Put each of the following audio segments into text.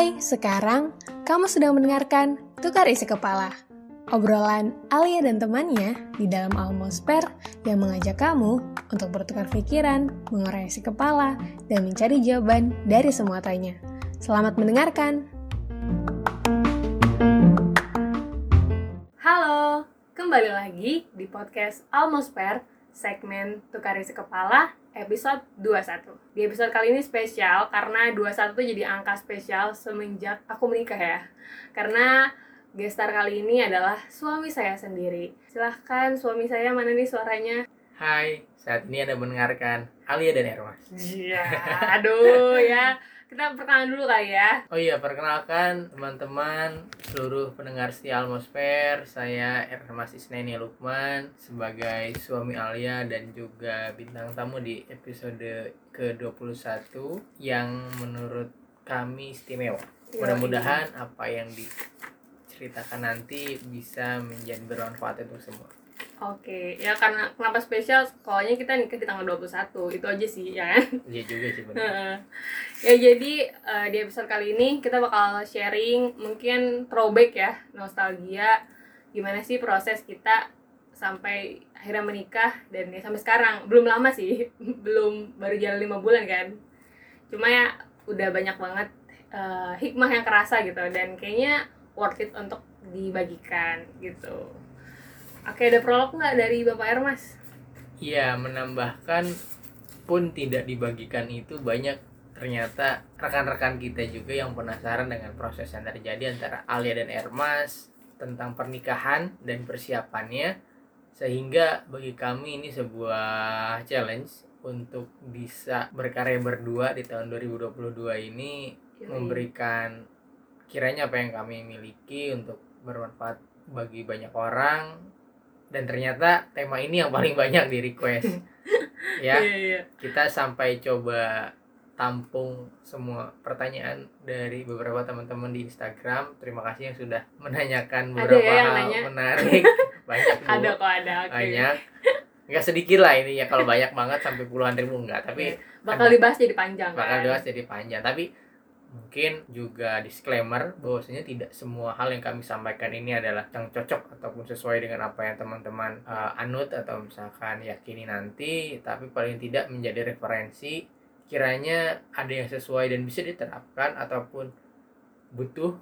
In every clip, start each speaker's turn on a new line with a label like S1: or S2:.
S1: Hai, sekarang kamu sedang mendengarkan Tukar Isi Kepala. Obrolan Alia dan temannya di dalam Almosper yang mengajak kamu untuk bertukar pikiran, mengurai isi kepala, dan mencari jawaban dari semua tanya. Selamat mendengarkan! Halo, kembali lagi di podcast Almosper segmen Tukar Isi Kepala episode 21 Di episode kali ini spesial karena 21 tuh jadi angka spesial semenjak aku menikah ya Karena gestar kali ini adalah suami saya sendiri Silahkan suami saya mana nih suaranya?
S2: Hai, saat ini Anda mendengarkan Alia dan Ermas.
S1: Iya, aduh ya Kita perkenalan dulu kali ya
S2: Oh iya, perkenalkan teman-teman seluruh pendengar setia Almosfer. Saya Ermas Isneni Lukman sebagai suami Alia dan juga bintang tamu di episode ke-21 yang menurut kami istimewa. Mudah-mudahan apa yang diceritakan nanti bisa menjadi bermanfaat untuk semua.
S1: Oke, ya karena kenapa spesial? Soalnya kita nikah di tanggal 21 Itu aja sih, ya kan?
S2: Iya juga sih benar.
S1: Ya jadi eh, di episode kali ini kita bakal sharing mungkin throwback ya nostalgia gimana sih proses kita sampai akhirnya menikah dan ya sampai sekarang belum lama sih belum baru jalan lima bulan kan cuma ya udah banyak banget eh, hikmah yang kerasa gitu dan kayaknya worth it untuk dibagikan gitu oke ada prolog nggak dari bapak Ermas?
S2: Iya, menambahkan pun tidak dibagikan itu banyak. Ternyata rekan-rekan kita juga yang penasaran dengan proses yang terjadi antara Alia dan Ermas tentang pernikahan dan persiapannya. Sehingga bagi kami ini sebuah challenge untuk bisa berkarya berdua di tahun 2022 ini memberikan kiranya apa yang kami miliki untuk bermanfaat bagi banyak orang dan ternyata tema ini yang paling banyak di request. Ya
S1: iya iya.
S2: kita sampai coba tampung semua pertanyaan dari beberapa teman-teman di Instagram. Terima kasih yang sudah menanyakan
S1: Ada
S2: beberapa
S1: ya yang
S2: hal
S1: nanya?
S2: menarik. Banyak Bu.
S1: ada kok ada. Oke.
S2: Banyak. Nggak sedikit lah ini ya. Kalau banyak banget sampai puluhan ribu enggak tapi
S1: bakal
S2: ada-
S1: dibahas jadi panjang
S2: bakal
S1: kan?
S2: dibahas jadi panjang. Tapi mungkin juga disclaimer bahwasanya tidak semua hal yang kami sampaikan ini adalah yang cocok ataupun sesuai dengan apa yang teman-teman uh, anut atau misalkan yakini nanti tapi paling tidak menjadi referensi kiranya ada yang sesuai dan bisa diterapkan ataupun butuh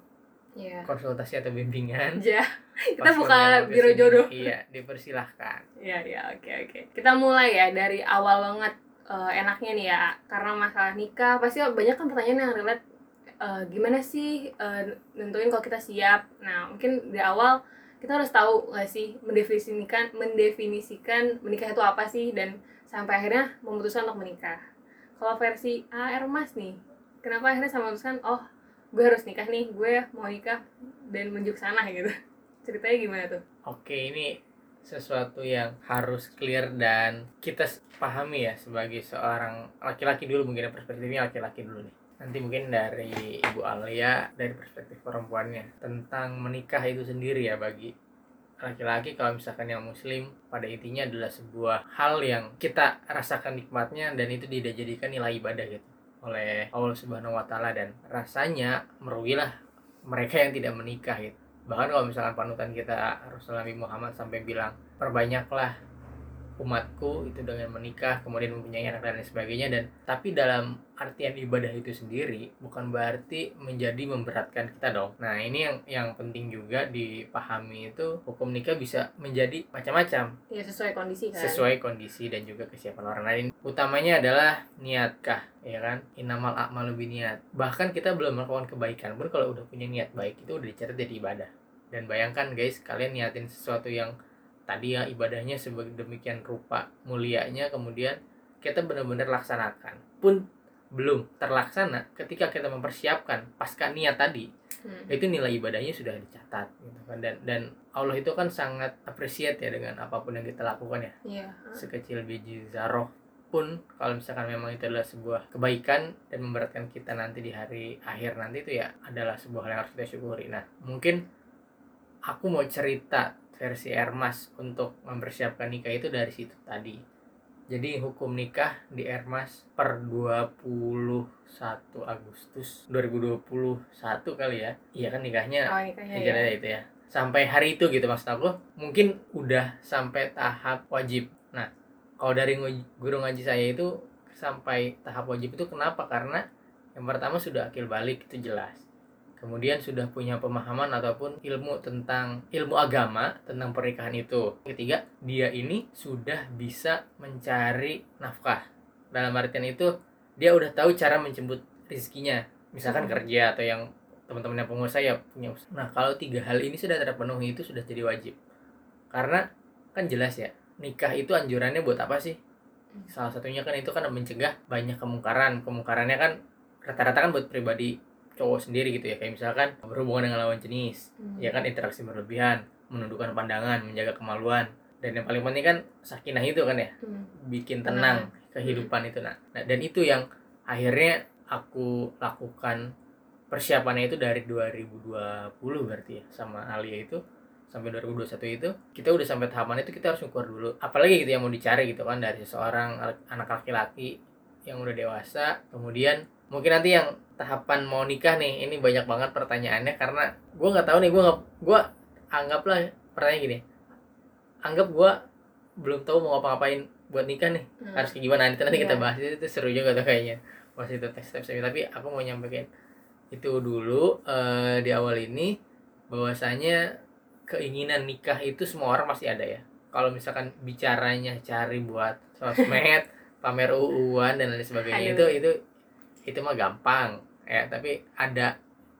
S1: Iya.
S2: konsultasi atau bimbingan
S1: Ja, kita buka biro jodoh.
S2: iya dipersilahkan
S1: Iya, iya, oke, oke. Kita mulai ya dari awal banget eh, enaknya nih ya, karena masalah nikah pasti banyak kan pertanyaan yang relate. Eh, gimana sih eh, nentuin kalau kita siap? Nah, mungkin di awal kita harus tahu nggak sih mendefinisikan mendefinisikan menikah itu apa sih dan sampai akhirnya memutuskan untuk menikah. Kalau versi AR Mas nih, kenapa akhirnya sama memutuskan oh gue harus nikah nih, gue mau nikah dan menuju ke sana gitu. Ceritanya gimana tuh?
S2: Oke, ini sesuatu yang harus clear dan kita pahami ya sebagai seorang laki-laki dulu mungkin ya, perspektifnya laki-laki dulu nih. Nanti mungkin dari Ibu Alia dari perspektif perempuannya tentang menikah itu sendiri ya bagi laki-laki. Kalau misalkan yang muslim pada intinya adalah sebuah hal yang kita rasakan nikmatnya dan itu tidak jadikan nilai ibadah gitu oleh Allah Subhanahu wa taala. Dan rasanya merugilah mereka yang tidak menikah gitu. Bahkan kalau misalkan panutan kita Rasulullah Muhammad sampai bilang perbanyaklah umatku itu dengan menikah kemudian mempunyai anak dan lain sebagainya dan tapi dalam artian ibadah itu sendiri bukan berarti menjadi memberatkan kita dong nah ini yang yang penting juga dipahami itu hukum nikah bisa menjadi macam-macam
S1: Ya sesuai kondisi kan.
S2: sesuai kondisi dan juga kesiapan orang lain. Utamanya adalah niatkah, ya kan? Inamal a'malu niat. Bahkan kita belum melakukan kebaikan pun kalau udah punya niat baik itu udah dicatat jadi ibadah. Dan bayangkan guys, kalian niatin sesuatu yang tadi ya ibadahnya sebagai demikian rupa mulianya kemudian kita benar-benar laksanakan pun belum terlaksana ketika kita mempersiapkan pasca niat tadi
S1: Hmm.
S2: itu nilai ibadahnya sudah dicatat gitu kan dan dan Allah itu kan sangat appreciate ya dengan apa pun yang kita lakukan ya
S1: Iya.
S2: sekecil biji zarah pun kalau misalkan memang itu adalah sebuah kebaikan dan memberatkan kita nanti di hari akhir nanti itu ya adalah sebuah hal yang harus kita syukuri nah mungkin aku mau cerita versi Ermas untuk mempersiapkan nikah itu dari situ tadi. Jadi hukum nikah di Ermas per 21 Agustus 2021 kali ya. Iya kan nikahnya?
S1: Oh, nikahnya ya.
S2: Itu ya. Sampai hari itu gitu maksud aku. Mungkin udah sampai tahap wajib. Nah kalau dari guru ngaji saya itu sampai tahap wajib itu kenapa? Karena yang pertama sudah akil balik itu jelas kemudian sudah punya pemahaman ataupun ilmu tentang ilmu agama tentang pernikahan itu ketiga dia ini sudah bisa mencari nafkah dalam artian itu dia udah tahu cara menjemput rezekinya misalkan
S1: Hmm.
S2: kerja atau yang teman-teman yang pengusaha ya punya usaha. Nah, kalau tiga hal ini sudah terpenuhi itu sudah jadi wajib. Karena kan jelas ya, nikah itu anjurannya buat apa sih? Salah satunya kan itu kan mencegah banyak kemungkaran. Kemungkarannya kan rata-rata kan buat pribadi cowok sendiri gitu ya. Kayak misalkan berhubungan dengan lawan jenis,
S1: Hmm.
S2: ya kan interaksi berlebihan, menundukkan pandangan, menjaga kemaluan. Dan yang paling penting kan sakinah itu kan ya,
S1: Hmm.
S2: bikin tenang kehidupan itu nah. Nah, dan itu yang akhirnya aku lakukan persiapannya itu dari 2020 berarti ya sama Alia itu sampai 2021 itu kita udah sampai tahapan itu kita harus ukur dulu apalagi gitu yang mau dicari gitu kan dari seseorang anak laki-laki yang udah dewasa kemudian mungkin nanti yang tahapan mau nikah nih ini banyak banget pertanyaannya karena gue nggak tahu nih gue gue anggaplah pertanyaan gini. Anggap gue belum tahu mau ngapa-ngapain buat nikah nih.
S1: Hmm.
S2: harus kayak gimana? Nanti nanti kita
S1: Iya.
S2: bahas itu, itu seru juga tuh kayaknya. Pas itu tes step tapi aku mau nyampaikan itu dulu eh, di awal ini bahwasanya keinginan nikah itu semua orang pasti ada ya. Kalau misalkan bicaranya cari buat sosmed pamer uuan dan lain sebagainya itu itu itu mah gampang ya. Tapi ada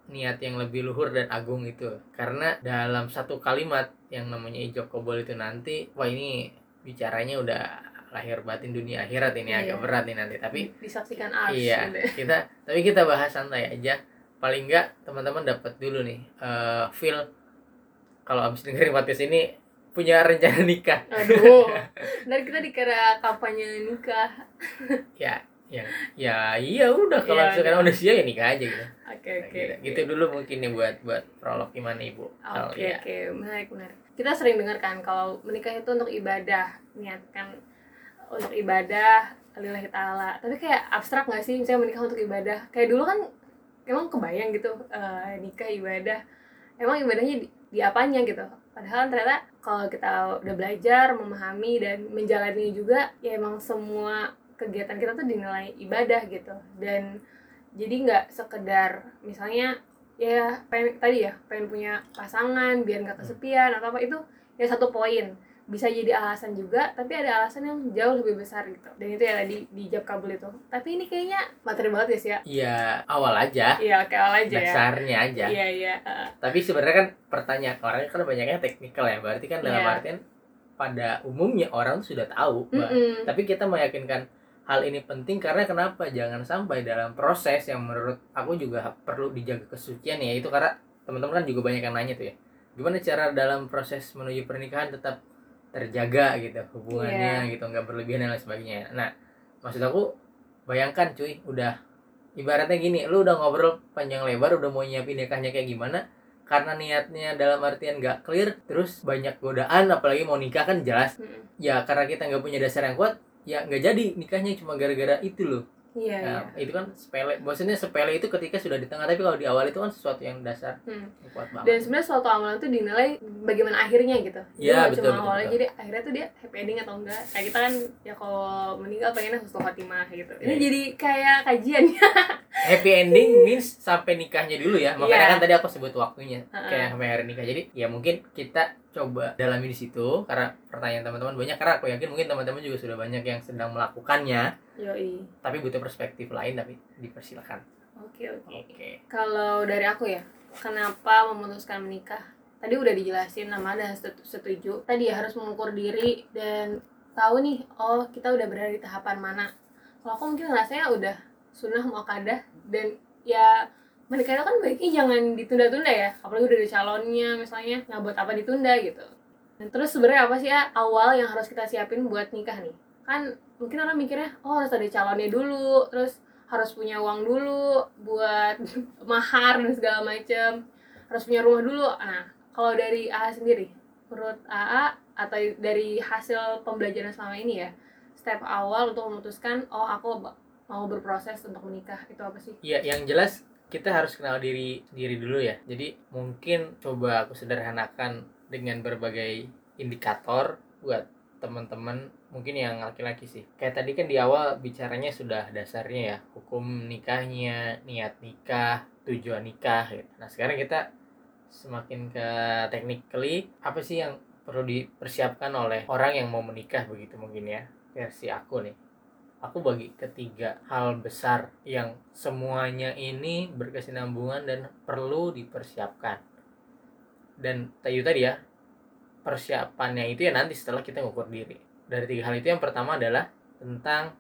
S2: niat yang lebih luhur dan agung itu. Karena dalam satu kalimat yang namanya ijab kobol itu nanti wah ini bicaranya udah lahir batin dunia akhirat ini
S1: Iya.
S2: agak berat nih nanti. Tapi
S1: disaksikan ars
S2: iya
S1: gitu.
S2: kita tapi kita bahas santai aja. Paling enggak teman-teman dapat dulu nih eh, feel kalau abis dengerin podcast ini punya rencana nikah.
S1: Aduh dan kita dikira kampanye nikah.
S2: Ya ya ya iya udah kalau
S1: Iya,
S2: misalkan
S1: iya.
S2: udah siap ya nikah aja gitu
S1: oke
S2: Nah,
S1: oke
S2: gitu.
S1: oke.
S2: gitu dulu mungkin nih buat buat prolog gimana ibu
S1: Oke
S2: Alia.
S1: oke menarik menarik. Kita sering dengar kan kalau menikah itu untuk ibadah, niatkan untuk ibadah lillahi taala. Tapi kayak abstrak nggak sih misalnya menikah untuk ibadah? Kayak dulu kan emang kebayang gitu eh, nikah ibadah. Emang ibadahnya di, di apanya gitu? Padahal ternyata kalau kita udah belajar, memahami dan menjalani juga ya emang semua kegiatan kita tuh dinilai ibadah gitu. Dan jadi nggak sekedar misalnya ya pengen tadi ya pengen punya pasangan biar nggak kesepian atau apa itu ya satu poin. Bisa jadi alasan juga tapi ada alasan yang jauh lebih besar gitu. Dan itu ya tadi di jab kabul itu. Tapi ini kayaknya materi banget ya sih ya
S2: Iya awal aja.
S1: Iya oke awal aja ya.
S2: Dasarnya aja.
S1: Iya iya uh,
S2: tapi sebenarnya kan pertanyaan orang kan banyaknya teknikal ya. Berarti kan dalam
S1: Iya.
S2: artian pada umumnya orang sudah tahu Mbak.
S1: mm-mm.
S2: tapi kita meyakinkan hal ini penting karena kenapa? Jangan sampai dalam proses yang menurut aku juga perlu dijaga kesucian ya. Itu karena teman-teman kan juga banyak yang nanya tuh ya. Gimana cara dalam proses menuju pernikahan tetap terjaga gitu hubungannya gitu nggak berlebihan dan lain sebagainya. Nah maksud aku bayangkan cuy udah ibaratnya gini lu udah ngobrol panjang lebar udah mau nyiapin nikahnya kayak gimana karena niatnya dalam artian nggak clear terus banyak godaan apalagi mau nikah kan jelas.
S1: Mm-mm.
S2: ya karena kita nggak punya dasar yang kuat ya nggak jadi nikahnya cuma gara-gara itu loh
S1: iya
S2: Nah,
S1: iya
S2: itu kan sepele maksudnya sepele itu ketika sudah di tengah tapi kalau di awal itu kan sesuatu yang dasar
S1: Hmm.
S2: yang kuat
S1: dan
S2: banget
S1: sebenarnya suatu amalan tuh dinilai bagaimana akhirnya gitu
S2: Iya, betul,
S1: cuma
S2: betul,
S1: awalnya
S2: betul.
S1: jadi akhirnya tuh dia happy ending atau enggak kayak kita kan ya kalau meninggal pengennya husnul khotimah gitu ini
S2: Iya.
S1: jadi kayak kajian
S2: happy ending means sampai nikahnya dulu ya makanya
S1: Iya.
S2: kan tadi aku sebut waktunya
S1: Heeh.
S2: kayak sampai hari nikah jadi ya mungkin kita coba dalami di situ karena pertanyaan teman-teman banyak karena aku yakin mungkin teman-teman juga sudah banyak yang sedang melakukannya
S1: yoi
S2: tapi butuh perspektif lain tapi dipersilakan
S1: oke oke
S2: oke
S1: Kalau dari aku ya, kenapa memutuskan menikah? Tadi udah dijelasin nama dan setu- setuju. Tadi ya harus mengukur diri dan tahu nih, oh kita udah berada di tahapan mana. Kalau aku mungkin rasanya udah sunnah muakadah dan ya menikah itu kan baiknya jangan ditunda-tunda ya. Apalagi udah ada calonnya misalnya, nggak buat apa ditunda gitu. Dan terus sebenarnya apa sih ya awal yang harus kita siapin buat nikah nih? Kan mungkin orang mikirnya, oh harus ada calonnya dulu, terus harus punya uang dulu buat mahar dan segala macam harus punya rumah dulu nah kalau dari AA sendiri menurut AA atau dari hasil pembelajaran selama ini ya step awal untuk memutuskan oh aku mau berproses untuk menikah itu apa sih
S2: Iya, yang jelas kita harus kenal diri diri dulu ya. Jadi mungkin coba aku sederhanakan dengan berbagai indikator buat teman-teman mungkin yang laki-laki sih. Kayak tadi kan di awal bicaranya sudah dasarnya ya, hukum nikahnya, niat nikah, tujuan nikah gitu. Nah, sekarang kita semakin ke technically apa sih yang perlu dipersiapkan oleh orang yang mau menikah begitu mungkin ya versi aku nih aku bagi ketiga hal besar yang semuanya ini berkesinambungan dan perlu dipersiapkan. Dan tadi tadi ya persiapannya itu ya nanti setelah kita ngukur diri. Dari tiga hal itu yang pertama adalah tentang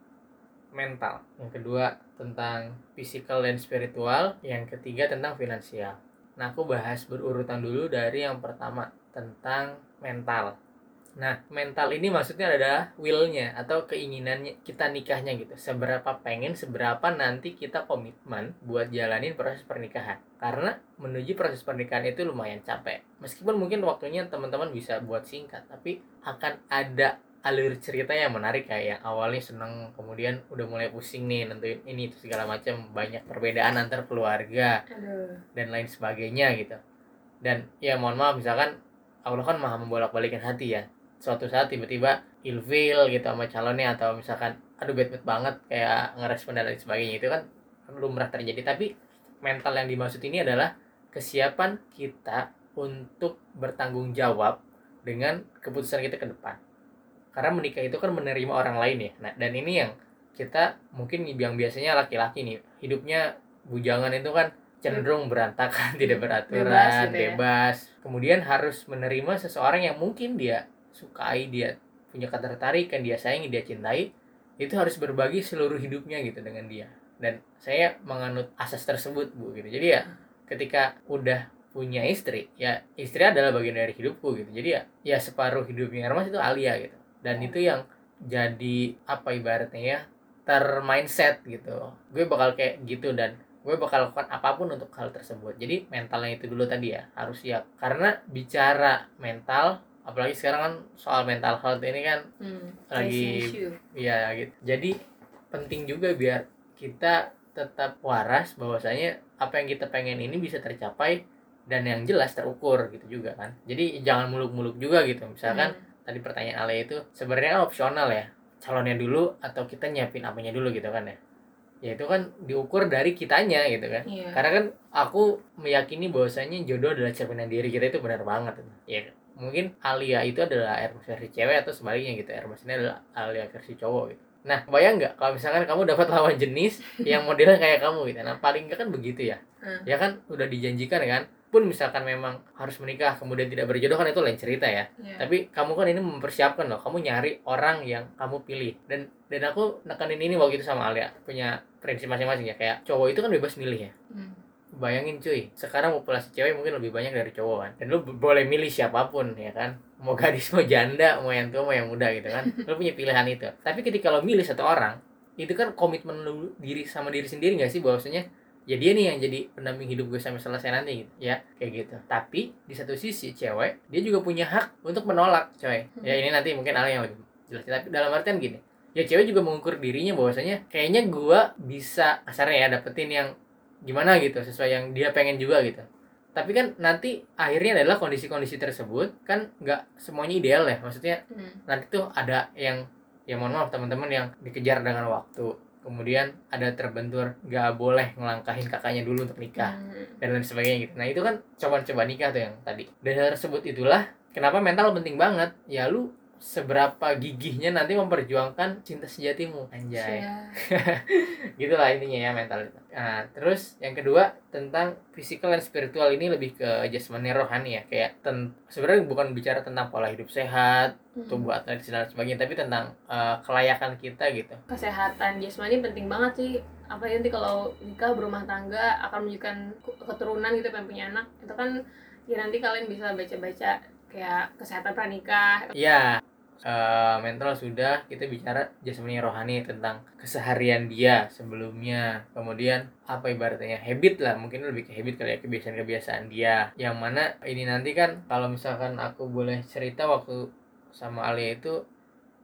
S2: mental yang kedua tentang physical dan spiritual yang ketiga tentang finansial. Nah aku bahas berurutan dulu dari yang pertama tentang mental Nah, mental ini maksudnya adalah will-nya atau keinginannya kita nikahnya gitu. Seberapa pengen, seberapa nanti kita komitmen buat jalanin proses pernikahan. Karena menuju proses pernikahan itu lumayan capek. Meskipun mungkin waktunya teman-teman bisa buat singkat, tapi akan ada alur cerita yang menarik kayak yang awalnya seneng kemudian udah mulai pusing nih nentuin ini itu segala macam banyak perbedaan antar keluarga
S1: aduh
S2: dan lain sebagainya gitu dan ya mohon maaf misalkan Allah kan maha membolak balikan hati ya suatu saat tiba-tiba ilfil gitu sama calonnya atau misalkan aduh bad mood banget kayak ngerespon dan lain sebagainya. Itu kan lumrah terjadi. Tapi mental yang dimaksud ini adalah kesiapan kita untuk bertanggung jawab dengan keputusan kita ke depan. Karena menikah itu kan menerima orang lain ya. Nah dan ini yang kita mungkin yang biasanya laki-laki nih hidupnya bujangan itu kan cenderung berantakan tidak beraturan
S1: Bebas gitu ya.
S2: bebas. Kemudian harus menerima seseorang yang mungkin dia sukai dia punya ketertarikan dia sayangi dia cintai itu harus berbagi seluruh hidupnya gitu dengan dia. Dan saya menganut asas tersebut bu gitu. Jadi ya ketika udah punya istri ya istri adalah bagian dari hidupku gitu. Jadi ya ya separuh hidupnya Hermas itu Alia gitu. Dan itu yang jadi apa ibaratnya ya termindset gitu. Gue bakal kayak gitu dan gue bakal lakukan apa pun untuk hal tersebut. Jadi mentalnya itu dulu tadi ya harus siap. Karena bicara mental apalagi sekarang kan soal mental health ini kan
S1: hmm,
S2: Lagi-
S1: tracing issue.
S2: ya gitu jadi penting juga biar kita tetap waras bahwasanya apa yang kita pengen ini bisa tercapai dan yang jelas terukur gitu juga kan jadi jangan muluk-muluk juga gitu misalkan
S1: Hmm.
S2: tadi pertanyaan Ale itu sebenarnya kan opsional ya calonnya dulu atau kita nyiapin apanya dulu gitu kan ya ya itu kan diukur dari kitanya gitu kan
S1: Iya.
S2: karena kan aku meyakini bahwasanya jodoh adalah cerminan diri kita itu benar banget ya mungkin Alia itu adalah Hermes versi cewek atau sebaliknya gitu. Hermes ini adalah Alia versi cowok gitu. Nah bayang nggak kalau misalkan kamu dapat lawan jenis yang modelnya kayak kamu gitu? Nah paling nggak kan begitu ya.
S1: Hmm.
S2: ya kan udah dijanjikan kan? Pun misalkan memang harus menikah kemudian tidak berjodoh kan itu lain cerita ya.
S1: Iya.
S2: tapi kamu kan ini mempersiapkan loh. Kamu nyari orang yang kamu pilih. Dan dan aku nekanin ini waktu itu sama Alia. Punya prinsip masing-masing ya. Kayak cowok itu kan bebas milih ya.
S1: Hmm.
S2: Bayangin cuy. Sekarang populasi cewek mungkin lebih banyak dari cowok kan? Dan lu boleh milih siapa pun ya kan? Mau gadis mau janda mau yang tua mau yang muda gitu kan? Lu punya pilihan itu. Tapi ketika lo milih satu orang itu kan komitmen lu diri sama diri sendiri gak sih? Bahwasanya ya dia nih yang jadi pendamping hidup gue sampai selesai nanti gitu ya? Kayak gitu. Tapi di satu sisi cewek dia juga punya hak untuk menolak coy. Ya ini nanti mungkin hal yang lebih jelas. Tapi dalam artian gini ya cewek juga mengukur dirinya bahwasanya kayaknya gua bisa kasarnya ya dapetin yang gimana gitu sesuai yang dia pengen juga gitu tapi kan nanti akhirnya adalah kondisi-kondisi tersebut kan nggak semuanya ideal ya maksudnya
S1: Hmm.
S2: nanti tuh ada yang ya mohon maaf teman-teman yang dikejar dengan waktu kemudian ada terbentur nggak boleh ngelangkahin kakaknya dulu untuk nikah
S1: Hmm.
S2: dan lain sebagainya gitu. Nah itu kan coba-coba nikah tuh yang tadi. Dari hal tersebut itulah kenapa mental penting banget. Ya lu seberapa gigihnya nanti memperjuangkan cinta sejatimu anjay
S1: Cia.
S2: gitulah intinya ya mental itu nah terus yang kedua tentang physical dan spiritual ini lebih ke jasmani rohani ya. Kayak ten sebenarnya bukan bicara tentang pola hidup sehat
S1: Hmm.
S2: tubuh atletis dan sebagainya tapi tentang eh, kelayakan kita gitu.
S1: Kesehatan jasmani penting banget sih. Apa nanti kalau nikah berumah tangga akan menunjukkan ke- keturunan gitu pengen punya anak. Itu kan ya nanti kalian bisa baca-baca kayak kesehatan pranikah.
S2: Ya, eh, mental sudah kita bicara jasmani rohani tentang keseharian dia sebelumnya. Kemudian apa ibaratnya habit lah, mungkin lebih ke habit kali ya kebiasaan-kebiasaan dia. Yang mana ini nanti kan kalau misalkan aku boleh cerita waktu sama Ali itu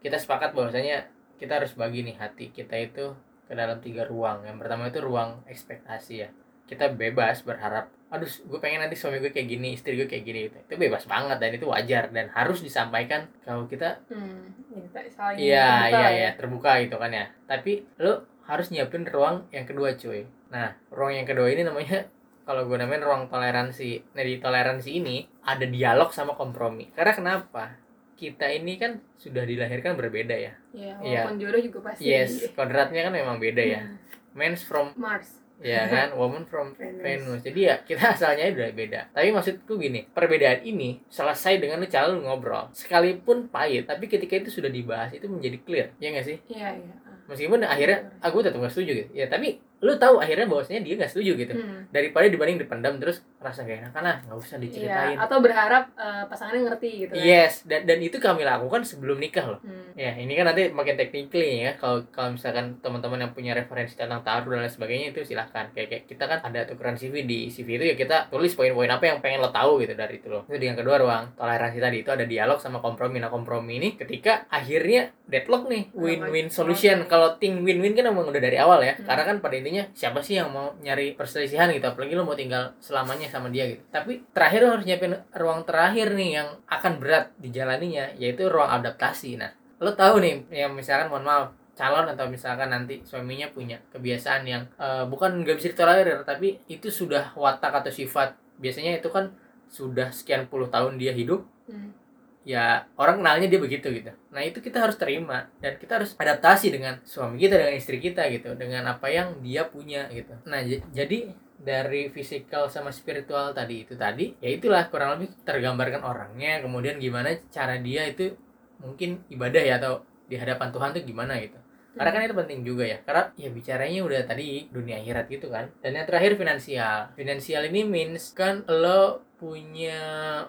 S2: kita sepakat bahwasanya kita harus bagi nih hati kita itu ke dalam tiga ruang yang pertama itu ruang ekspektasi ya kita bebas berharap aduh gue pengen nanti suami gue kayak gini istri gue kayak gini. Gitu itu bebas banget dan itu wajar dan harus disampaikan kalau kita
S1: Hmm,
S2: iya
S1: terbuka
S2: iya
S1: ya.
S2: iya terbuka gitu kan ya. Tapi lo harus nyiapin ruang yang kedua cuy. Nah ruang yang kedua ini namanya kalau gue namain ruang toleransi. Nah di toleransi ini ada dialog sama kompromi. Karena kenapa? Kita ini kan sudah dilahirkan berbeda ya.
S1: Iya,
S2: Iya.
S1: walaupun jodoh juga pasti.
S2: Yes kodratnya kan memang beda ya.
S1: Hmm.
S2: men's from
S1: Mars
S2: ya kan? Woman from
S1: Venus.
S2: Venus. Jadi ya kita asalnya udah beda. Tapi maksudku gini perbedaan ini selesai dengan lu cara lu ngobrol. Sekalipun pahit tapi ketika itu sudah dibahas itu menjadi clear. Ya nggak sih?
S1: Iya iya.
S2: Meskipun akhirnya aku tetap gak setuju gitu. Ya tapi lu tahu akhirnya bahwasanya dia gak setuju gitu.
S1: Hmm.
S2: daripada dibanding dipendam terus rasa gak enak lah nggak usah
S1: Iya,
S2: diceritain
S1: atau berharap eh, pasangannya ngerti gitu kan.
S2: yes dan dan itu kami lakukan sebelum nikah loh
S1: Hmm.
S2: Ya, ini kan nanti makin technically ya. Kalau kalau misalkan teman-teman yang punya referensi tentang taruh dan lain sebagainya itu silahkan. Kayak, kayak kita kan ada tukeran CV di CV itu ya kita tulis poin-poin apa yang pengen lo tahu gitu dari itu lo. Itu yang kedua ruang toleransi tadi itu ada dialog sama kompromi. Nah kompromi ini ketika akhirnya deadlock nih win-win solution. Kalau ting win-win kan emang udah dari awal ya.
S1: Hmm.
S2: Karena kan pada intinya siapa sih yang mau nyari perselisihan gitu. Apalagi lo mau tinggal selamanya sama dia gitu. Tapi terakhir lo harus nyiapin ruang terakhir nih yang akan berat dijalaninya yaitu ruang adaptasi. Nah lo tahu nih yang misalkan mohon maaf calon atau misalkan nanti suaminya punya kebiasaan yang eh, bukan nggak bisa ditolerir tapi itu sudah watak atau sifat biasanya itu kan sudah sekian puluh tahun dia hidup
S1: Hmm.
S2: ya orang kenalnya dia begitu gitu nah itu kita harus terima dan kita harus adaptasi dengan suami kita dengan istri kita gitu dengan apa yang dia punya gitu nah jadi dari fisikal sama spiritual tadi. Itu tadi ya itulah kurang lebih tergambarkan orangnya kemudian gimana cara dia itu mungkin ibadah ya atau di hadapan Tuhan tuh gimana gitu. Karena kan itu penting juga ya. Karena ya bicaranya udah tadi dunia akhirat gitu kan. Dan yang terakhir finansial. Finansial ini means kan lo punya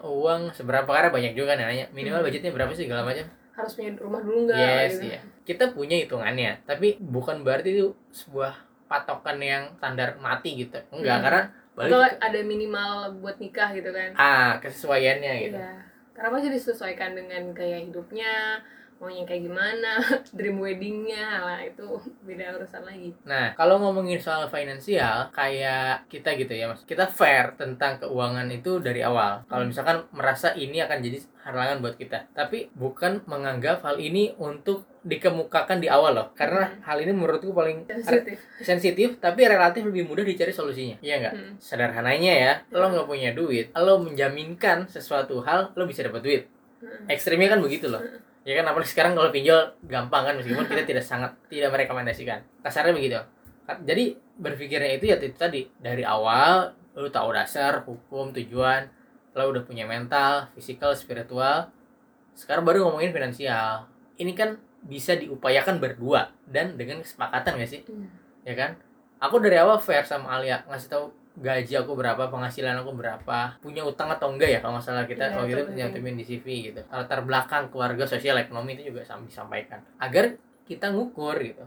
S2: uang seberapa karena banyak juga kan nanya minimal
S1: Hmm.
S2: budgetnya berapa sih segala macam.
S1: Harus punya rumah dulu nggak
S2: yes
S1: gitu.
S2: iya kita punya hitungannya. Tapi bukan berarti itu sebuah patokan yang standar mati gitu enggak
S1: Hmm.
S2: karena balik
S1: atau
S2: ke-
S1: ada minimal buat nikah gitu kan
S2: ah kesesuaiannya gitu
S1: Iya. Karena pasti disesuaikan dengan gaya hidupnya, maunya kayak gimana, dream weddingnya, lah itu beda urusan lagi.
S2: Nah, kalau ngomongin soal finansial, kayak kita gitu ya, Mas. Kita fair tentang keuangan itu dari awal. Kalau
S1: Hmm.
S2: misalkan merasa ini akan jadi halangan buat kita, tapi bukan menganggap hal ini untuk dikemukakan di awal loh. Karena
S1: Hmm.
S2: hal ini menurutku paling
S1: Sensitif.
S2: sensitif, tapi relatif lebih mudah dicari solusinya. Iya nggak?
S1: Hmm.
S2: Sederhananya ya, lo nggak punya duit, lo menjaminkan sesuatu hal, lo bisa dapat duit.
S1: Hmm.
S2: Ekstrimnya kan begitu loh. Ya kan apalagi sekarang kalau pinjol gampang kan meskipun kita tidak sangat tidak merekomendasikan. Kasarnya begitu. Jadi berpikirnya itu ya itu tadi dari awal lu tahu dasar, hukum, tujuan, lo udah punya mental, fisikal, spiritual. Sekarang baru ngomongin finansial. Ini kan bisa diupayakan berdua dan dengan kesepakatan gak sih?
S1: Hmm.
S2: Ya kan? Aku dari awal fair sama Alia ngasih tahu gaji aku berapa, penghasilan aku berapa, punya utang atau enggak ya kalau masalah kita
S1: Iya,
S2: kalau
S1: itu
S2: gitu nyantumin di CV gitu. Latar belakang keluarga, sosial, ekonomi itu juga sam- disampaikan agar kita ngukur gitu.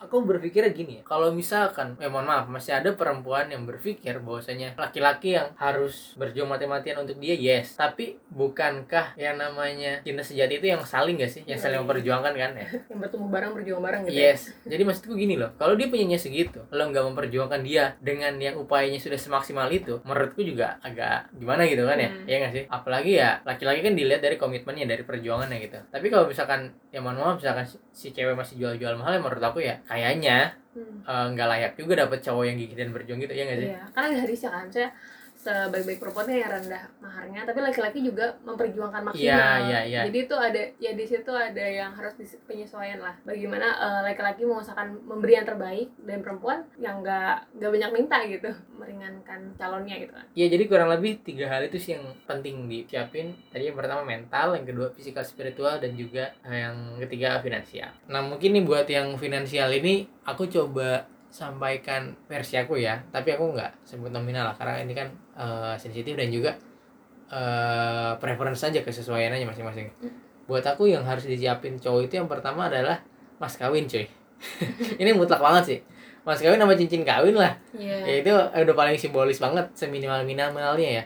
S2: Aku berpikirnya gini ya, kalau misalkan, ya mohon maaf, masih ada perempuan yang berpikir bahwasanya laki-laki yang harus berjuang mati-matian untuk dia, yes. Tapi bukankah yang namanya cinta sejati itu yang saling gak sih? Yang saling
S1: Iya.
S2: memperjuangkan kan ya?
S1: Yang bertumbuh bareng berjuang bareng gitu.
S2: Yes, jadi maksudku gini loh, kalau dia punyanya segitu, lo nggak memperjuangkan dia dengan yang upayanya sudah semaksimal itu, menurutku juga agak gimana gitu kan ya,
S1: Hmm.
S2: ya nggak sih? Apalagi ya laki-laki kan dilihat dari komitmennya, dari perjuangannya gitu. Tapi kalau misalkan, ya mohon maaf, misalkan si, si cewek masih jual-jual mahal, ya menurut aku ya kayaknya
S1: Hmm.
S2: eh, nggak layak juga dapet cowok yang gigih dan berjuang gitu, ya nggak sih?
S1: Iya, karena ada hadisnya kan, saya sebaik-baik perempuannya yang rendah maharnya, tapi laki-laki juga memperjuangkan maksimal.
S2: Iya, iya, iya.
S1: Jadi itu ada, ya di situ ada yang harus penyesuaian lah. Bagaimana eh, laki-laki mengusahakan memberi yang terbaik dan perempuan yang nggak nggak banyak minta gitu, meringankan calonnya gitu kan.
S2: Ya jadi kurang lebih tiga hal itu sih yang penting disiapin. Tadi yang pertama mental, yang kedua fisikal spiritual dan juga eh, yang ketiga finansial. Nah mungkin nih buat yang finansial ini aku coba sampaikan versi aku ya, tapi aku nggak sebut nominal lah karena ini kan eh, sensitif dan juga eh preference saja kesesuaian aja masing-masing. Buat aku yang harus disiapin cowok itu yang pertama adalah mas kawin cuy. ini mutlak banget sih. Mas kawin sama cincin kawin lah
S1: Iya.
S2: ya itu udah paling simbolis banget seminimal minimalnya ya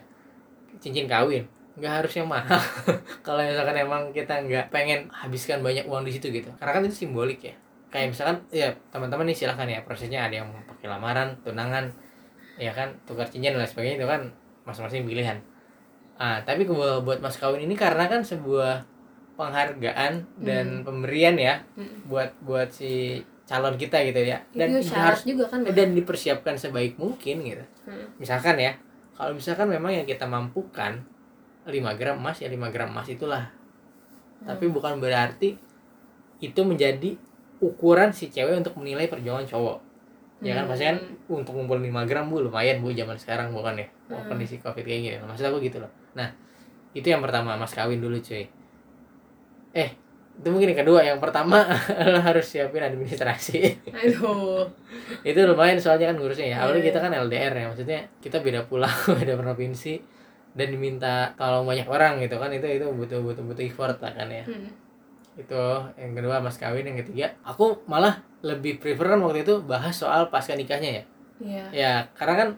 S2: cincin kawin nggak harus yang mahal kalau misalkan emang kita nggak pengen habiskan banyak uang di situ gitu karena kan itu simbolik ya kayak misalkan ya teman-teman nih silahkan ya prosesnya ada yang pakai lamaran tunangan ya kan tukar cincin dan lain sebagainya itu kan masing-masing pilihan. Ah tapi buat mas kawin ini karena kan sebuah penghargaan dan pemberian ya
S1: Mm.
S2: buat buat si calon kita gitu ya. Dan
S1: itu
S2: harus
S1: juga kan
S2: dan dipersiapkan sebaik mungkin gitu.
S1: Mm.
S2: misalkan ya kalau misalkan memang yang kita mampukan 5 gram emas ya 5 gram emas itulah. Tapi bukan berarti itu menjadi ukuran si cewek untuk menilai perjuangan cowok. Ya kan
S1: Hmm.
S2: pasti kan untuk ngumpul 5 gram bu lumayan bu zaman sekarang bukan ya?
S1: Hmm.
S2: kondisi covid kayak gini maksud aku gitu loh. Nah itu yang pertama mas kawin dulu cuy. Eh itu mungkin yang kedua. Yang pertama lo harus siapin administrasi.
S1: Aduh.
S2: Itu lumayan soalnya kan ngurusnya ya. Awalnya kita kan LDR ya maksudnya kita beda pulau beda provinsi dan diminta tolong banyak orang gitu kan. Itu itu butuh butuh butuh effort lah kan ya.
S1: Hmm.
S2: Itu yang kedua mas kawin yang ketiga. Aku malah lebih prefer kan waktu itu bahas soal pasca nikahnya ya?
S1: Iya.
S2: Ya karena kan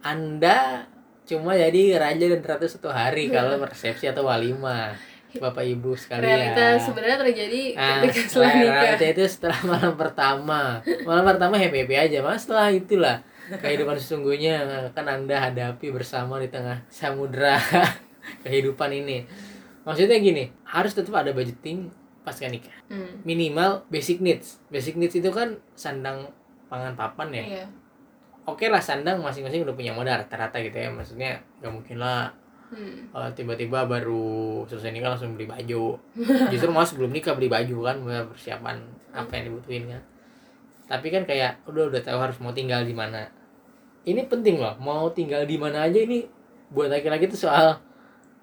S2: anda cuma jadi raja dan ratu satu hari kalau resepsi atau walimah bapak ibu sekalian.
S1: Realita sebenarnya terjadi
S2: Ah,
S1: ketika setelah nikah.
S2: itu setelah malam pertama. Malam pertama happy happy aja mas setelah itulah kehidupan sesungguhnya akan anda hadapi bersama di tengah samudra kehidupan ini. Maksudnya gini harus tetap ada budgeting pasca nikah
S1: Hmm.
S2: minimal basic needs. Basic needs itu kan sandang pangan papan ya?
S1: Iya.
S2: Oke lah sandang masing-masing udah punya modal rata-rata gitu ya. Maksudnya nggak mungkin lah
S1: Hmm.
S2: uh, tiba-tiba baru selesai nikah langsung beli baju. Justru malah sebelum nikah beli baju kan buat persiapan apa yang dibutuhin kan. Tapi kan kayak udah udah tahu harus mau tinggal di mana. Ini penting loh mau tinggal di mana aja ini buat laki-laki itu soal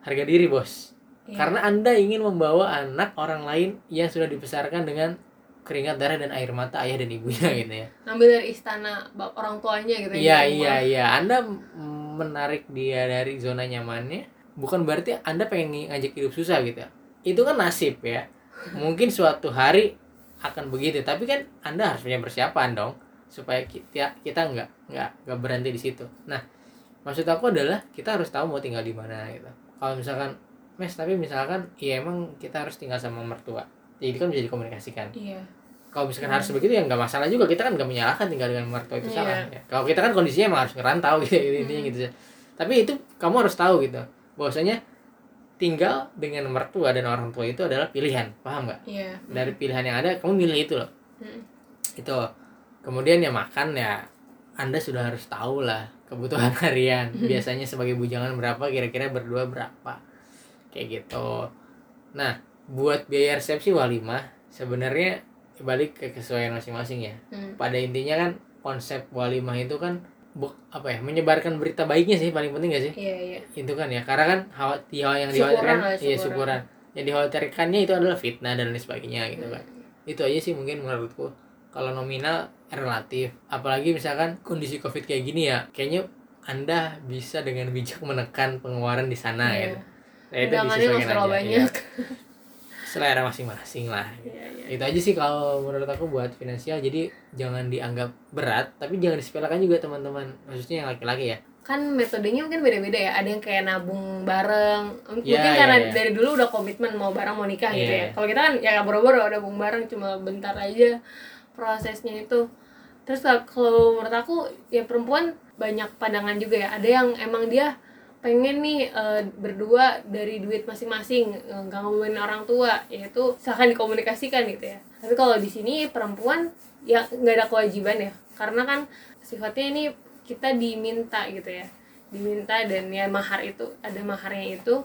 S2: harga diri bos
S1: Iya.
S2: karena anda ingin membawa anak orang lain yang sudah dibesarkan dengan keringat darah dan air mata ayah dan ibunya gitu ya
S1: ngambil dari istana orang tuanya gitu
S2: Iya
S1: ya,
S2: iya
S1: rumah.
S2: iya. Anda menarik dia dari zona nyamannya bukan berarti Anda pengen ng- ngajak hidup susah gitu. Itu kan nasib ya. Mungkin suatu hari akan begitu, tapi kan Anda harus punya persiapan dong supaya kita kita nggak nggak nggak berhenti di situ. Nah, maksud aku adalah kita harus tahu mau tinggal di mana gitu. Kalau misalkan Mes, tapi misalkan ya emang kita harus tinggal sama mertua. Jadi kan bisa dikomunikasikan.
S1: Iya.
S2: Kalau misalkan harus begitu ya nggak masalah juga. Kita kan nggak menyalahkan tinggal dengan mertua itu
S1: Iya.
S2: salah ya. kalau kita kan kondisinya emang harus ngerantau gitu intinya
S1: Hmm.
S2: gitu tapi itu kamu harus tahu gitu. Bahwasanya tinggal dengan mertua dan orang tua itu adalah pilihan. Paham nggak?
S1: Iya.
S2: Dari pilihan yang ada kamu milih itu loh.
S1: Hmm.
S2: itu. Kemudian ya makan ya anda sudah harus tahu lah kebutuhan harian. Biasanya sebagai bujangan berapa kira-kira berdua berapa kayak gitu. Nah buat biaya resepsi walimah sebenarnya balik ke kesesuaian masing-masing ya.
S1: Hmm.
S2: pada intinya kan konsep walimah itu kan bu, apa ya menyebarkan berita baiknya sih paling penting gak sih?
S1: Iya iya.
S2: Itu kan ya karena kan hal yang dikhawatirkan iya
S1: syukuran.
S2: yang dikhawatirkannya itu adalah fitnah dan lain sebagainya gitu kan. Itu aja sih mungkin menurutku. Kalau nominal relatif. Apalagi misalkan kondisi covid kayak gini ya kayaknya anda bisa dengan bijak menekan pengeluaran di sana
S1: Iya.
S2: gitu Itu
S1: Undangannya
S2: disesuaikan
S1: terlalu
S2: aja,
S1: banyak
S2: iya. selera masing-masing lah.
S1: Iya iya
S2: itu aja sih kalau menurut aku buat finansial. Jadi jangan dianggap berat tapi jangan disepelekan juga teman-teman. Khususnya yang laki-laki ya.
S1: Kan metodenya mungkin beda-beda ya. Ada yang kayak nabung bareng. Mungkin
S2: Iya, iya,
S1: karena
S2: iya.
S1: dari dulu udah komitmen mau bareng mau nikah gitu
S2: Iya,
S1: ya.
S2: Iya.
S1: kalau kita kan ya boro-boro nabung bareng cuma bentar aja prosesnya itu. Terus kalau menurut aku ya perempuan banyak pandangan juga ya. Ada yang emang dia pengen nih eh, berdua dari duit masing-masing eh, nggak ngomongin orang tua yaitu silahkan dikomunikasikan gitu ya. Tapi kalau di sini perempuan ya nggak ada kewajiban ya. Karena kan sifatnya ini kita diminta gitu ya. Diminta dan ya mahar itu ada maharnya itu.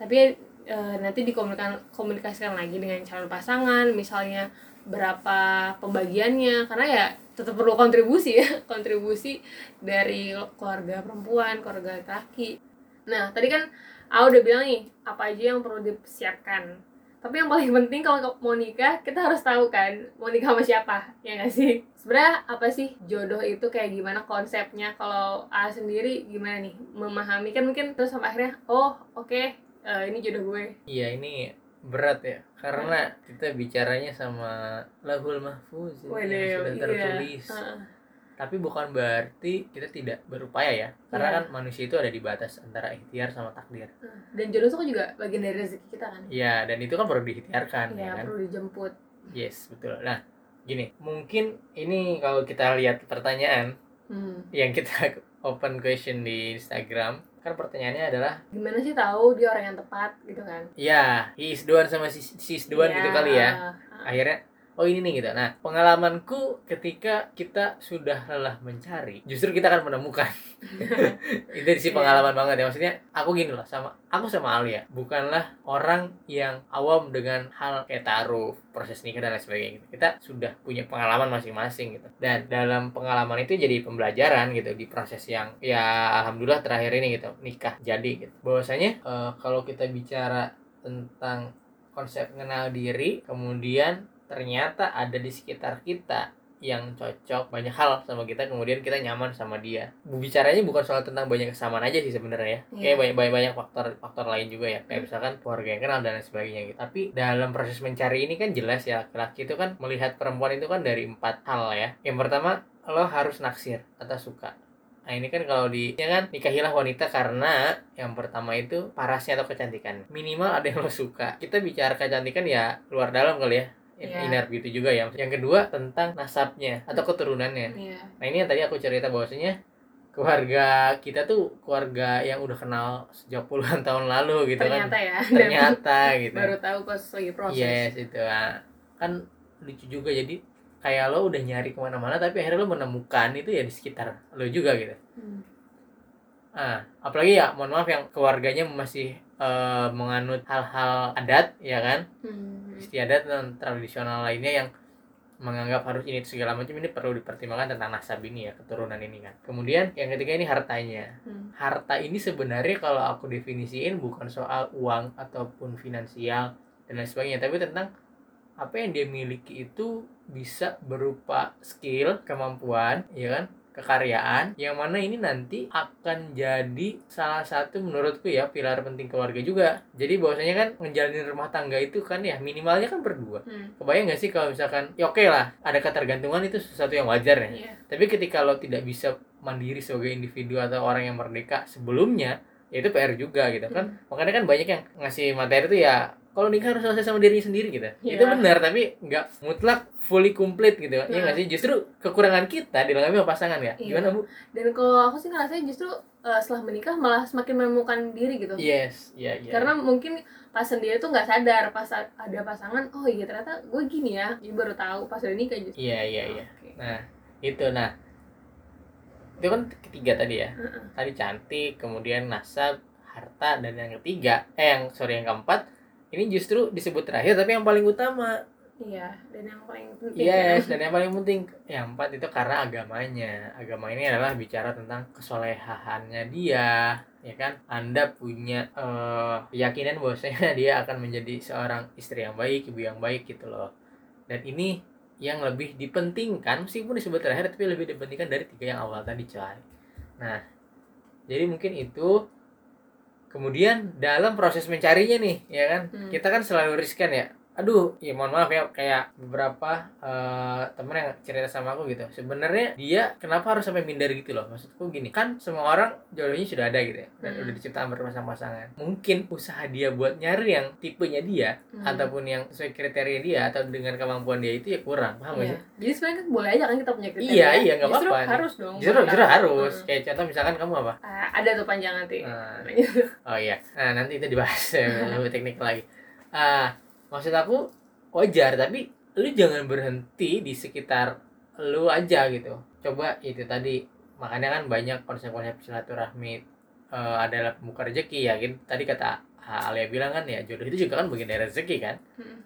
S1: Tapi eh, nanti dikomunikasikan komunikasikan lagi dengan calon pasangan misalnya berapa pembagiannya. Karena ya tetap perlu kontribusi ya. Kontribusi dari keluarga perempuan keluarga laki nah tadi kan aku udah bilang nih apa aja yang perlu dipersiapkan tapi yang paling penting kalau mau nikah kita harus tahu kan mau nikah sama siapa ya nggak sih? Sebenarnya apa sih jodoh itu kayak gimana konsepnya? Kalau A sendiri gimana nih? Memahami kan mungkin terus sampai akhirnya oh oke eh, ini jodoh gue.
S2: Iya ini berat ya. Karena kita bicaranya sama lahul mahfuz ya, yang sudah
S1: iya.
S2: tertulis.
S1: Heeh.
S2: Tapi bukan berarti kita tidak berupaya ya. Karena
S1: Iya.
S2: kan manusia itu ada di batas antara ikhtiar sama takdir.
S1: Dan jodoh tuh juga bagian dari rezeki kita kan?
S2: Ya dan itu kan perlu diikhtiarkan ya
S1: ya
S2: kan?
S1: perlu dijemput.
S2: Yes betul. Nah gini. Mungkin ini kalau kita lihat pertanyaan
S1: hmm.
S2: yang kita open question di Instagram kan pertanyaannya adalah
S1: gimana sih tahu dia orang yang tepat gitu kan?
S2: Ya he is the one sama si, si is the one gitu kali ya.
S1: Ah,
S2: akhirnya oh ini nih gitu nah pengalamanku ketika kita sudah lelah mencari justru kita akan menemukan. Itu sih
S1: Iya.
S2: pengalaman banget ya. Maksudnya aku gini loh sama aku sama Alia. Bukanlah orang yang awam dengan hal kayak taruh proses nikah dan lain sebagainya gitu. kita sudah punya pengalaman masing-masing gitu. Dan dalam pengalaman itu jadi pembelajaran gitu di proses yang ya alhamdulillah terakhir ini gitu nikah jadi gitu. Bahwasanya eh, kalau kita bicara tentang konsep mengenal diri kemudian ternyata ada di sekitar kita yang cocok banyak hal sama kita kemudian kita nyaman sama dia. Bicaranya bukan soal tentang banyak kesamaan aja sih sebenarnya ya.
S1: Iya.
S2: kayak banyak banyak banyak faktor faktor lain juga ya. Kayak misalkan keluarga yang kenal dan lain sebagainya gitu. Tapi dalam proses mencari ini kan jelas ya laki-laki itu kan melihat perempuan itu kan dari empat hal ya. Yang pertama lo harus naksir atau suka. Nah ini kan kalau di ya kan nikahilah wanita karena yang pertama itu parasnya atau kecantikan. Minimal ada yang lo suka. Kita bicara kecantikan ya luar dalam kali ya
S1: Iya.
S2: inner beauty juga ya. Yang kedua tentang nasabnya atau keturunannya.
S1: Iya.
S2: Nah ini yang tadi aku cerita bahwasanya keluarga kita tuh keluarga yang udah kenal sejak puluhan tahun lalu gitu
S1: ternyata
S2: kan
S1: ya.
S2: Ternyata gitu.
S1: Baru tahu pas lagi proses.
S2: Yes itu. Ah. kan lucu juga. Jadi kayak lo udah nyari ke mana-mana tapi akhirnya lo menemukan itu ya di sekitar lo juga gitu.
S1: Hmm.
S2: ah apalagi ya mohon maaf yang keluarganya masih eh, menganut hal-hal adat ya kan
S1: Hmm.
S2: istiadat dan tradisional lainnya yang menganggap harus ini segala macam ini perlu dipertimbangkan tentang nasab ini ya keturunan ini kan kemudian yang ketiga ini hartanya
S1: Hmm.
S2: harta ini sebenarnya kalau aku definisiin bukan soal uang ataupun finansial dan lain sebagainya tapi tentang apa yang dia miliki itu bisa berupa skill kemampuan ya kan kekaryaan yang mana ini nanti akan jadi salah satu menurutku ya pilar penting keluarga juga jadi bahwasanya kan menjalani rumah tangga itu kan ya minimalnya kan berdua
S1: Hmm.
S2: kebayang gak sih kalau misalkan ya oke lah ada ketergantungan itu sesuatu yang wajar ya
S1: Iya.
S2: tapi ketika lo tidak bisa mandiri sebagai individu atau orang yang merdeka sebelumnya, ya itu PR juga gitu kan. Makanya kan banyak yang ngasih materi tuh ya kalau nikah harus selesai sama dirinya sendiri gitu.
S1: Iya.
S2: Itu benar tapi nggak mutlak fully complete gitu. Ya
S1: Nah.
S2: nggak sih? Justru kekurangan kita dilengkapi sama pasangan ya.
S1: Iya.
S2: Gimana Bu?
S1: dan kalau aku sih ngerasanya justru eh, setelah menikah malah semakin menemukan diri gitu
S2: Yes, iya iya.
S1: karena mungkin pas sendiri tuh nggak sadar pas ada pasangan oh iya ternyata gue gini ya jadi baru tahu pas udah nikah justru
S2: Iya iya iya.
S1: Oke.
S2: Nah, itu nah. Itu kan ketiga tadi ya.
S1: Heeh.
S2: Tadi cantik, kemudian nasab, harta dan yang ketiga, eh yang sorry yang keempat ini justru disebut terakhir tapi yang paling utama
S1: iya dan yang paling penting ya.
S2: Yes, dan yang paling penting yang empat itu karena agamanya. Agama ini adalah bicara tentang kesolehaannya dia, ya kan? Anda punya eh, keyakinan bahwasanya dia akan menjadi seorang istri yang baik, ibu yang baik gitu loh. Dan ini yang lebih dipentingkan meskipun disebut terakhir tapi lebih dipentingkan dari tiga yang awal tadi, coy. Nah, jadi mungkin itu kemudian dalam proses mencarinya nih, ya kan?
S1: Hmm.
S2: Kita kan selalu riskan ya aduh. Ya mohon maaf ya kayak beberapa eh, temen yang cerita sama aku gitu. Sebenarnya dia kenapa harus sampai minder gitu loh? Maksudku gini kan semua orang jodohnya sudah ada gitu ya dan
S1: Hmm.
S2: udah diciptakan berpasang-pasangan mungkin usaha dia buat nyari yang tipenya dia
S1: Hmm.
S2: ataupun yang sesuai kriteria dia atau dengan kemampuan dia itu ya kurang. Paham gak
S1: Iya.
S2: sih?
S1: Jadi sebenarnya kan boleh aja kan kita punya kriteria?
S2: Iya, iya, nggak apa-apa.
S1: harus dong.
S2: Justru justru harus.
S1: Hmm.
S2: kayak contoh misalkan kamu apa?
S1: Ah, ada tuh panjang nanti
S2: Nah, Oh iya, nah nanti itu dibahas ya, lebih teknik lagi. Ah, maksud aku wajar, tapi lu jangan berhenti di sekitar lu aja gitu. Coba itu tadi, makanya kan banyak konsep-konsep silaturahmi eh, adalah pembuka rezeki ya. Gitu. Tadi kata Alia bilang kan ya jodoh itu juga kan bagian dari rezeki kan.
S1: Hmm.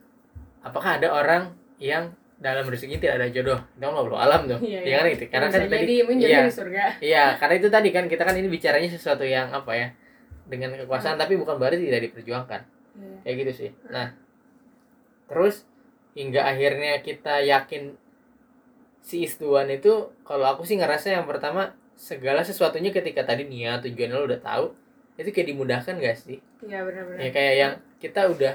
S2: Apakah ada orang yang dalam rezeki tidak ada jodoh? Itu kan ngobrol alam tuh.
S1: Iya,
S2: Iya
S1: iya.
S2: kan itu. Karena
S1: Bisa
S2: kan tadi iya.
S1: jadi di surga
S2: Iya, karena itu tadi kan kita kan ini bicaranya sesuatu yang apa ya? Dengan kekuasaan tapi bukan berarti tidak diperjuangkan.
S1: Iya.
S2: Kayak gitu sih. Nah, terus hingga akhirnya kita yakin si istuan itu kalau aku sih ngerasa yang pertama segala sesuatunya ketika tadi niat tujuannya lo udah tahu itu kayak dimudahkan gak sih?
S1: iya benar-benar
S2: Ya kayak yang kita udah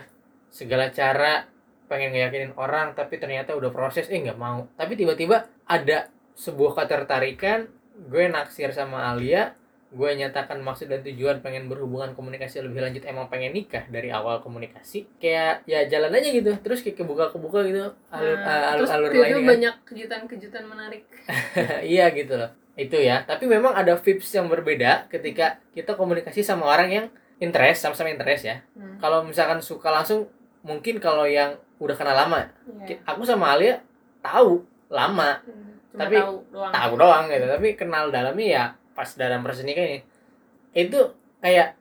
S2: segala cara pengen ngeyakinin orang tapi ternyata udah proses eh nggak mau tapi tiba-tiba ada sebuah ketertarikan gue naksir sama Alia gue nyatakan maksud dan tujuan pengen berhubungan komunikasi lebih lanjut emang pengen nikah dari awal komunikasi? Kayak ya jalan aja gitu terus kayak kebuka kebuka gitu alur
S1: Nah,
S2: alur,
S1: terus
S2: alur lainnya
S1: banyak kejutan-kejutan menarik.
S2: Iya gitu loh itu ya. Tapi memang ada tips yang berbeda ketika kita komunikasi sama orang yang interest sama-sama interest ya.
S1: Hmm.
S2: kalau misalkan suka langsung mungkin kalau yang udah kenal lama
S1: iya.
S2: aku sama Alia tahu lama.
S1: Hmm. cuma
S2: tapi
S1: tahu doang.
S2: tahu doang gitu. Tapi kenal dalamnya ya pas dalam proses nikah ini itu kayak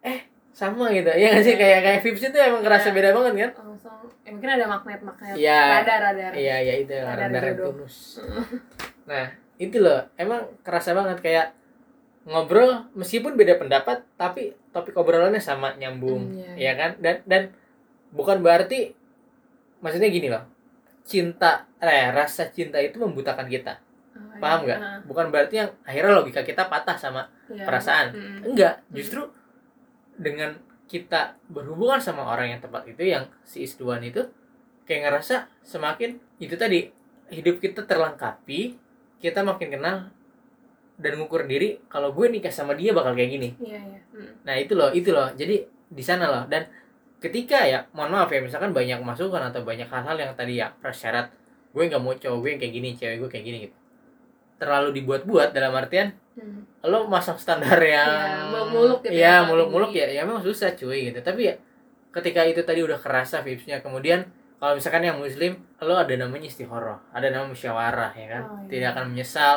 S2: eh sama gitu. Ya nggak sih? Kayak kayak vibes itu emang kerasa
S1: Iya.
S2: beda banget kan?
S1: Langsung ya mungkin ada magnet-magnet
S2: Iya.
S1: radar-radar
S2: iya iya itu
S1: Radar
S2: radar. Neptunus. Nah itu loh. Emang kerasa banget kayak ngobrol meskipun beda pendapat tapi topik obrolannya sama nyambung.
S1: Hmm,
S2: ya
S1: iya.
S2: kan? Dan dan bukan berarti maksudnya gini loh. Cinta eh rasa cinta itu membutakan kita
S1: Oh, iya.
S2: paham nggak?
S1: Ah,
S2: bukan berarti yang akhirnya logika kita patah sama
S1: iya.
S2: perasaan.
S1: Hmm.
S2: enggak justru dengan kita berhubungan sama orang yang tepat itu yang si isduan itu kayak ngerasa semakin itu tadi hidup kita terlengkapi kita makin kenal dan ngukur diri kalau gue nikah sama dia bakal kayak gini.
S1: Iya iya. Hmm.
S2: nah itu loh itu loh. Jadi di sana loh. Dan ketika ya mohon maaf ya misalkan banyak masukan atau banyak hal-hal yang tadi ya prasyarat gue nggak mau cowok gue yang kayak gini cewek gue kayak gini gitu terlalu dibuat-buat dalam artian
S1: Hmm.
S2: lo masuk standar yang
S1: Iya, muluk-muluk gitu ya,
S2: Iya,
S1: kalau
S2: muluk-muluk ya ya memang susah cuy gitu tapi ya ketika itu tadi udah kerasa vibesnya kemudian kalau misalkan yang muslim lo ada namanya istihoroh ada nama musyawarah ya kan
S1: Oh, iya.
S2: tidak akan menyesal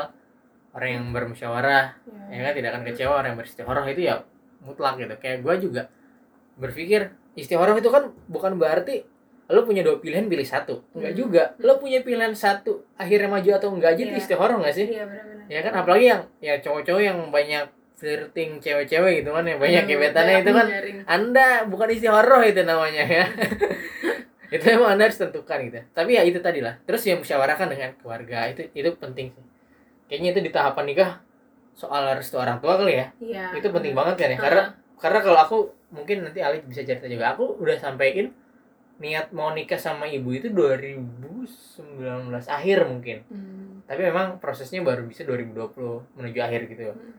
S2: orang yang bermusyawarah
S1: Iya.
S2: ya kan tidak akan kecewa orang yang beristihoroh itu ya mutlak gitu kayak gue juga berpikir istihoroh itu kan bukan berarti lo punya dua pilihan pilih satu. Enggak
S1: Hmm.
S2: juga. Lo punya pilihan satu akhirnya maju atau enggak aja itu
S1: Iya.
S2: istihoroh nggak sih?
S1: Iya benar-benar.
S2: Ya kan? Apalagi yang ya cowok-cowok yang banyak flirting cewek-cewek gitu kan yang banyak gebetannya
S1: banyak
S2: itu kan. anda bukan istihoroh itu namanya ya. Itu emang anda harus tentukan gitu. Tapi ya itu tadi lah. Terus yang musyawarahkan dengan keluarga itu itu penting sih. Kayaknya itu di tahapan nikah soal restu orang tua kali ya.
S1: Iya.
S2: Itu penting banget kan ya. Karena karena kalau aku mungkin nanti Ali bisa cerita juga. Aku udah sampein niat mau nikah sama ibu itu 2019 akhir mungkin
S1: hmm.
S2: tapi memang prosesnya baru bisa 2020 menuju akhir gitu
S1: Hmm.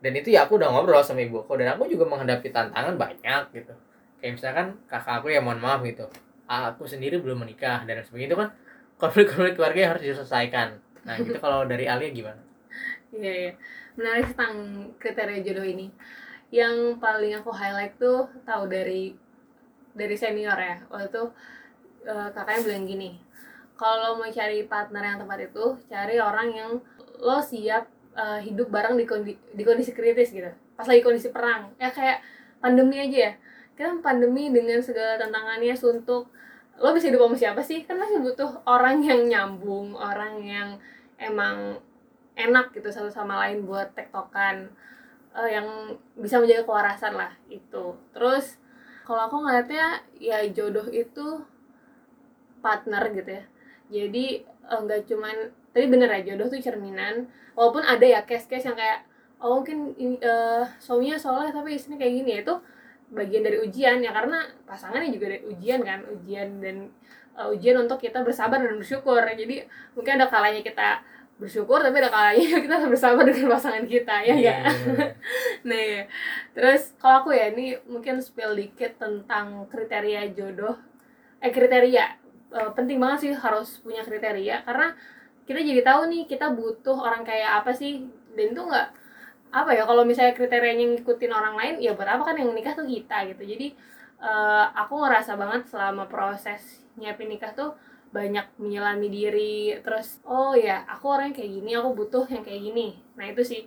S2: dan itu ya aku udah ngobrol sama ibu aku dan aku juga menghadapi tantangan banyak gitu kayak misalkan kakak aku ya mohon maaf gitu aku sendiri belum menikah dan sebagainya itu kan konflik-konflik keluarga yang harus diselesaikan nah gitu kalau dari Alia gimana
S1: Iya, iya. Menarik tentang kriteria jodoh ini. Yang paling aku highlight tuh tahu dari dari senior ya. Waktu itu eh, kakaknya bilang gini, kalau mau cari partner yang tepat itu, cari orang yang lo siap eh, hidup bareng di, kondi- di kondisi kritis gitu. Pas lagi kondisi perang. Ya kayak pandemi aja ya. Kita pandemi dengan segala tantangannya suntuk. Lo bisa hidup sama siapa sih? Kan masih butuh orang yang nyambung, orang yang emang enak gitu satu sama lain buat tektokan eh, yang bisa menjaga kewarasan lah itu terus kalau aku ngeliatnya ya jodoh itu partner gitu ya. Jadi eh, nggak cuman tadi bener ya jodoh tuh cerminan. Walaupun ada ya case-case yang kayak oh mungkin ini, eh, suaminya soleh tapi istrinya kayak gini. Ya itu bagian dari ujian. Ya karena pasangannya juga dari ujian kan ujian dan eh, ujian untuk kita bersabar dan bersyukur. Jadi mungkin ada kalanya kita bersyukur tapi ada kalanya kita bersabar dengan pasangan kita ya
S2: Iya,
S1: enggak nah ya. terus kalau aku ya ini mungkin spill dikit tentang kriteria jodoh. Eh kriteria. Eh, penting banget sih harus punya kriteria karena kita jadi tahu nih kita butuh orang kayak apa sih? Dan itu nggak apa ya kalau misalnya kriterianya ngikutin orang lain ya buat apa kan yang nikah tuh kita gitu. Jadi eh, aku ngerasa banget selama proses nyiapin nikah tuh banyak menyelami diri. Terus oh ya aku orang yang kayak gini aku butuh yang kayak gini. Nah itu sih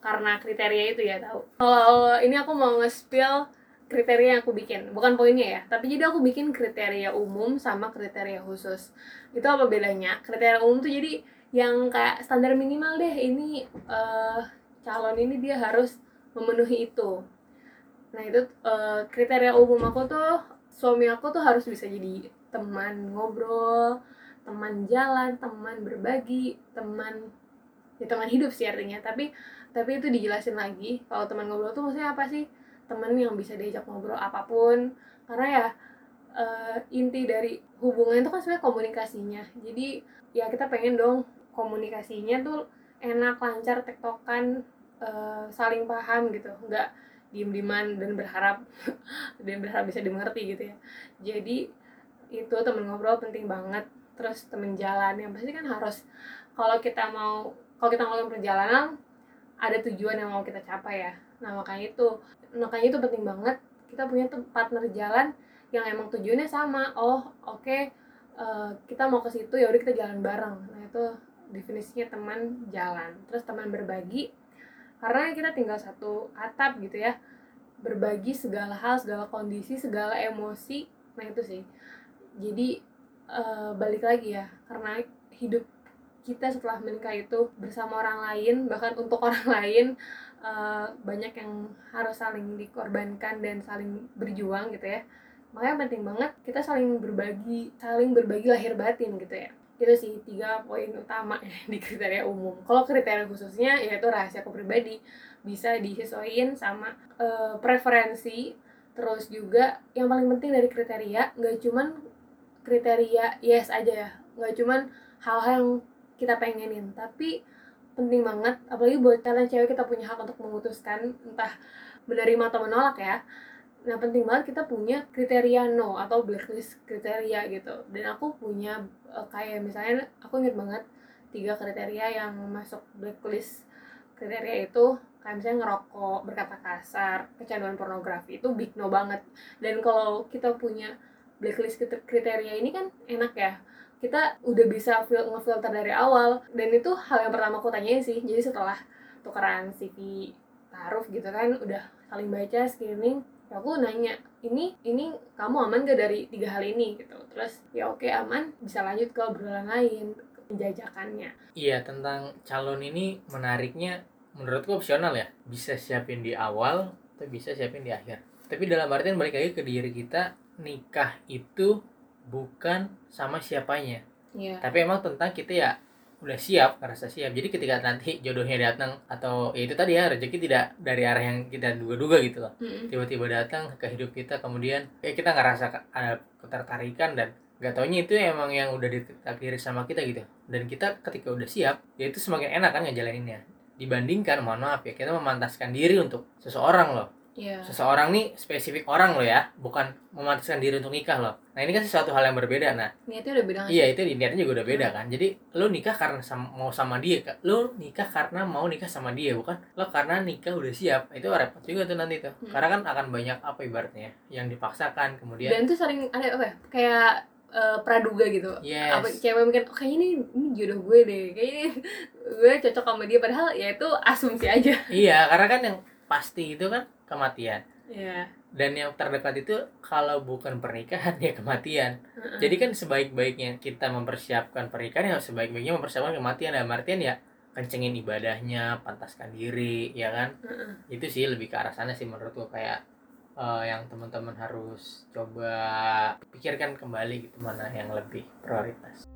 S1: karena kriteria itu ya tahu. Kalau ini aku mau nge-spill kriteria yang aku bikin bukan poinnya ya tapi jadi aku bikin kriteria umum sama kriteria khusus. Itu apa bedanya? Kriteria umum tuh jadi yang kayak standar minimal deh ini eh, calon ini dia harus memenuhi itu. Nah itu eh, kriteria umum aku tuh suami aku tuh harus bisa jadi teman ngobrol teman jalan teman berbagi teman ya teman hidup sih artinya. Tapi tapi itu dijelasin lagi kalau teman ngobrol tuh maksudnya apa sih? Temen yang bisa diajak ngobrol apa pun. Karena ya eh, inti dari hubungan itu kan sebenarnya komunikasinya. Jadi ya kita pengen dong komunikasinya tuh enak lancar tektokan eh, saling paham gitu. Nggak diem dieman dan berharap dan berharap bisa dimengerti gitu ya. Jadi itu temen ngobrol penting banget. Terus temen jalan yang pasti kan harus kalau kita mau kalau kita ngelakuin perjalanan ada tujuan yang mau kita capai ya. Nah makanya itu makanya itu penting banget. Kita punya partner jalan yang emang tujuannya sama. Oh oke eh, kita mau ke situ ya udah kita jalan bareng. Nah itu definisinya teman jalan. Terus teman berbagi karena kita tinggal satu atap gitu ya. Berbagi segala hal segala kondisi segala emosi. Nah itu sih jadi eh, balik lagi ya karena hidup kita setelah menikah itu bersama orang lain bahkan untuk orang lain eh, banyak yang harus saling dikorbankan dan saling berjuang gitu ya. Makanya penting banget kita saling berbagi saling berbagi lahir batin gitu ya. Itu sih tiga poin utama ya di kriteria umum. Kalau kriteria khususnya yaitu rahasia kepribadi. Bisa disesuaikan sama eh, preferensi terus juga yang paling penting dari kriteria nggak cuman kriteria yes aja ya. Nggak cuman hal-hal yang kita pengenin. Tapi penting banget apalagi buat kalian cewek kita punya hak untuk memutuskan entah menerima atau menolak ya. Nah penting banget kita punya kriteria no atau blacklist kriteria gitu. Dan aku punya eh, kayak misalnya aku inget banget tiga kriteria yang masuk blacklist kriteria itu. Kayak misalnya ngerokok berkata kasar kecanduan pornografi itu big no banget. Dan kalau kita punya blacklist kriter- kriteria ini kan enak ya. Kita udah bisa fil- ngefilter dari awal. Dan itu hal yang pertama aku tanyain sih. Jadi setelah tukeran CV taruh gitu kan udah saling baca screening ya aku nanya ini ini kamu aman gak dari tiga hal ini? Gitu. Terus ya oke aman. Bisa lanjut ke obrolan lain penjajakannya.
S2: Iya tentang calon ini menariknya menurutku opsional ya. Bisa siapin di awal atau bisa siapin di akhir. Tapi dalam artian balik lagi ke diri kita nikah itu bukan sama siapanya.
S1: Ya
S2: tapi emang tentang kita ya udah siap ngerasa siap. Jadi ketika nanti jodohnya datang atau ya itu tadi ya rezeki tidak dari arah yang kita duga-duga gitu loh.
S1: Mm-mm.
S2: tiba-tiba datang ke hidup kita kemudian ya kita ngerasa ada ketertarikan dan gak taunya itu emang yang udah ditakdiri sama kita gitu. Dan kita ketika udah siap ya itu semakin enak kan ngejalaninnya. Dibandingkan mohon maaf ya kita memantaskan diri untuk seseorang loh
S1: ya
S2: seseorang nih spesifik orang loh ya bukan memantaskan diri untuk nikah loh nah ini kan sesuatu hal yang berbeda nah
S1: niatnya udah beda?
S2: Iya itu niatnya juga udah beda kan. Jadi lu nikah karena sam- mau sama dia, lu nikah karena mau nikah sama dia, bukan lo karena nikah udah siap. Itu repot juga tuh nanti tuh.
S1: Hmm.
S2: Karena kan akan banyak apa ibaratnya yang dipaksakan kemudian.
S1: dan tuh sering ada apa ya kayak eh, praduga gitu
S2: Yes.
S1: apa cewek mungkin oh kayaknya ini ini jodoh gue deh kayaknya ini gue cocok sama dia padahal ya itu asumsi aja
S2: Iya, karena kan yang pasti itu kan kematian.
S1: ya
S2: Dan yang terdekat itu kalau bukan pernikahan ya kematian.
S1: Heeh.
S2: Jadi kan sebaik-baiknya kita mempersiapkan pernikahan ya sebaik-baiknya mempersiapkan kematian. Dalam artian ya kencengin ibadahnya, pantaskan diri, ya kan?
S1: Heeh.
S2: itu sih lebih ke arah sana sih menurutku kayak eh, yang teman-teman harus coba pikirkan kembali gitu mana yang lebih prioritas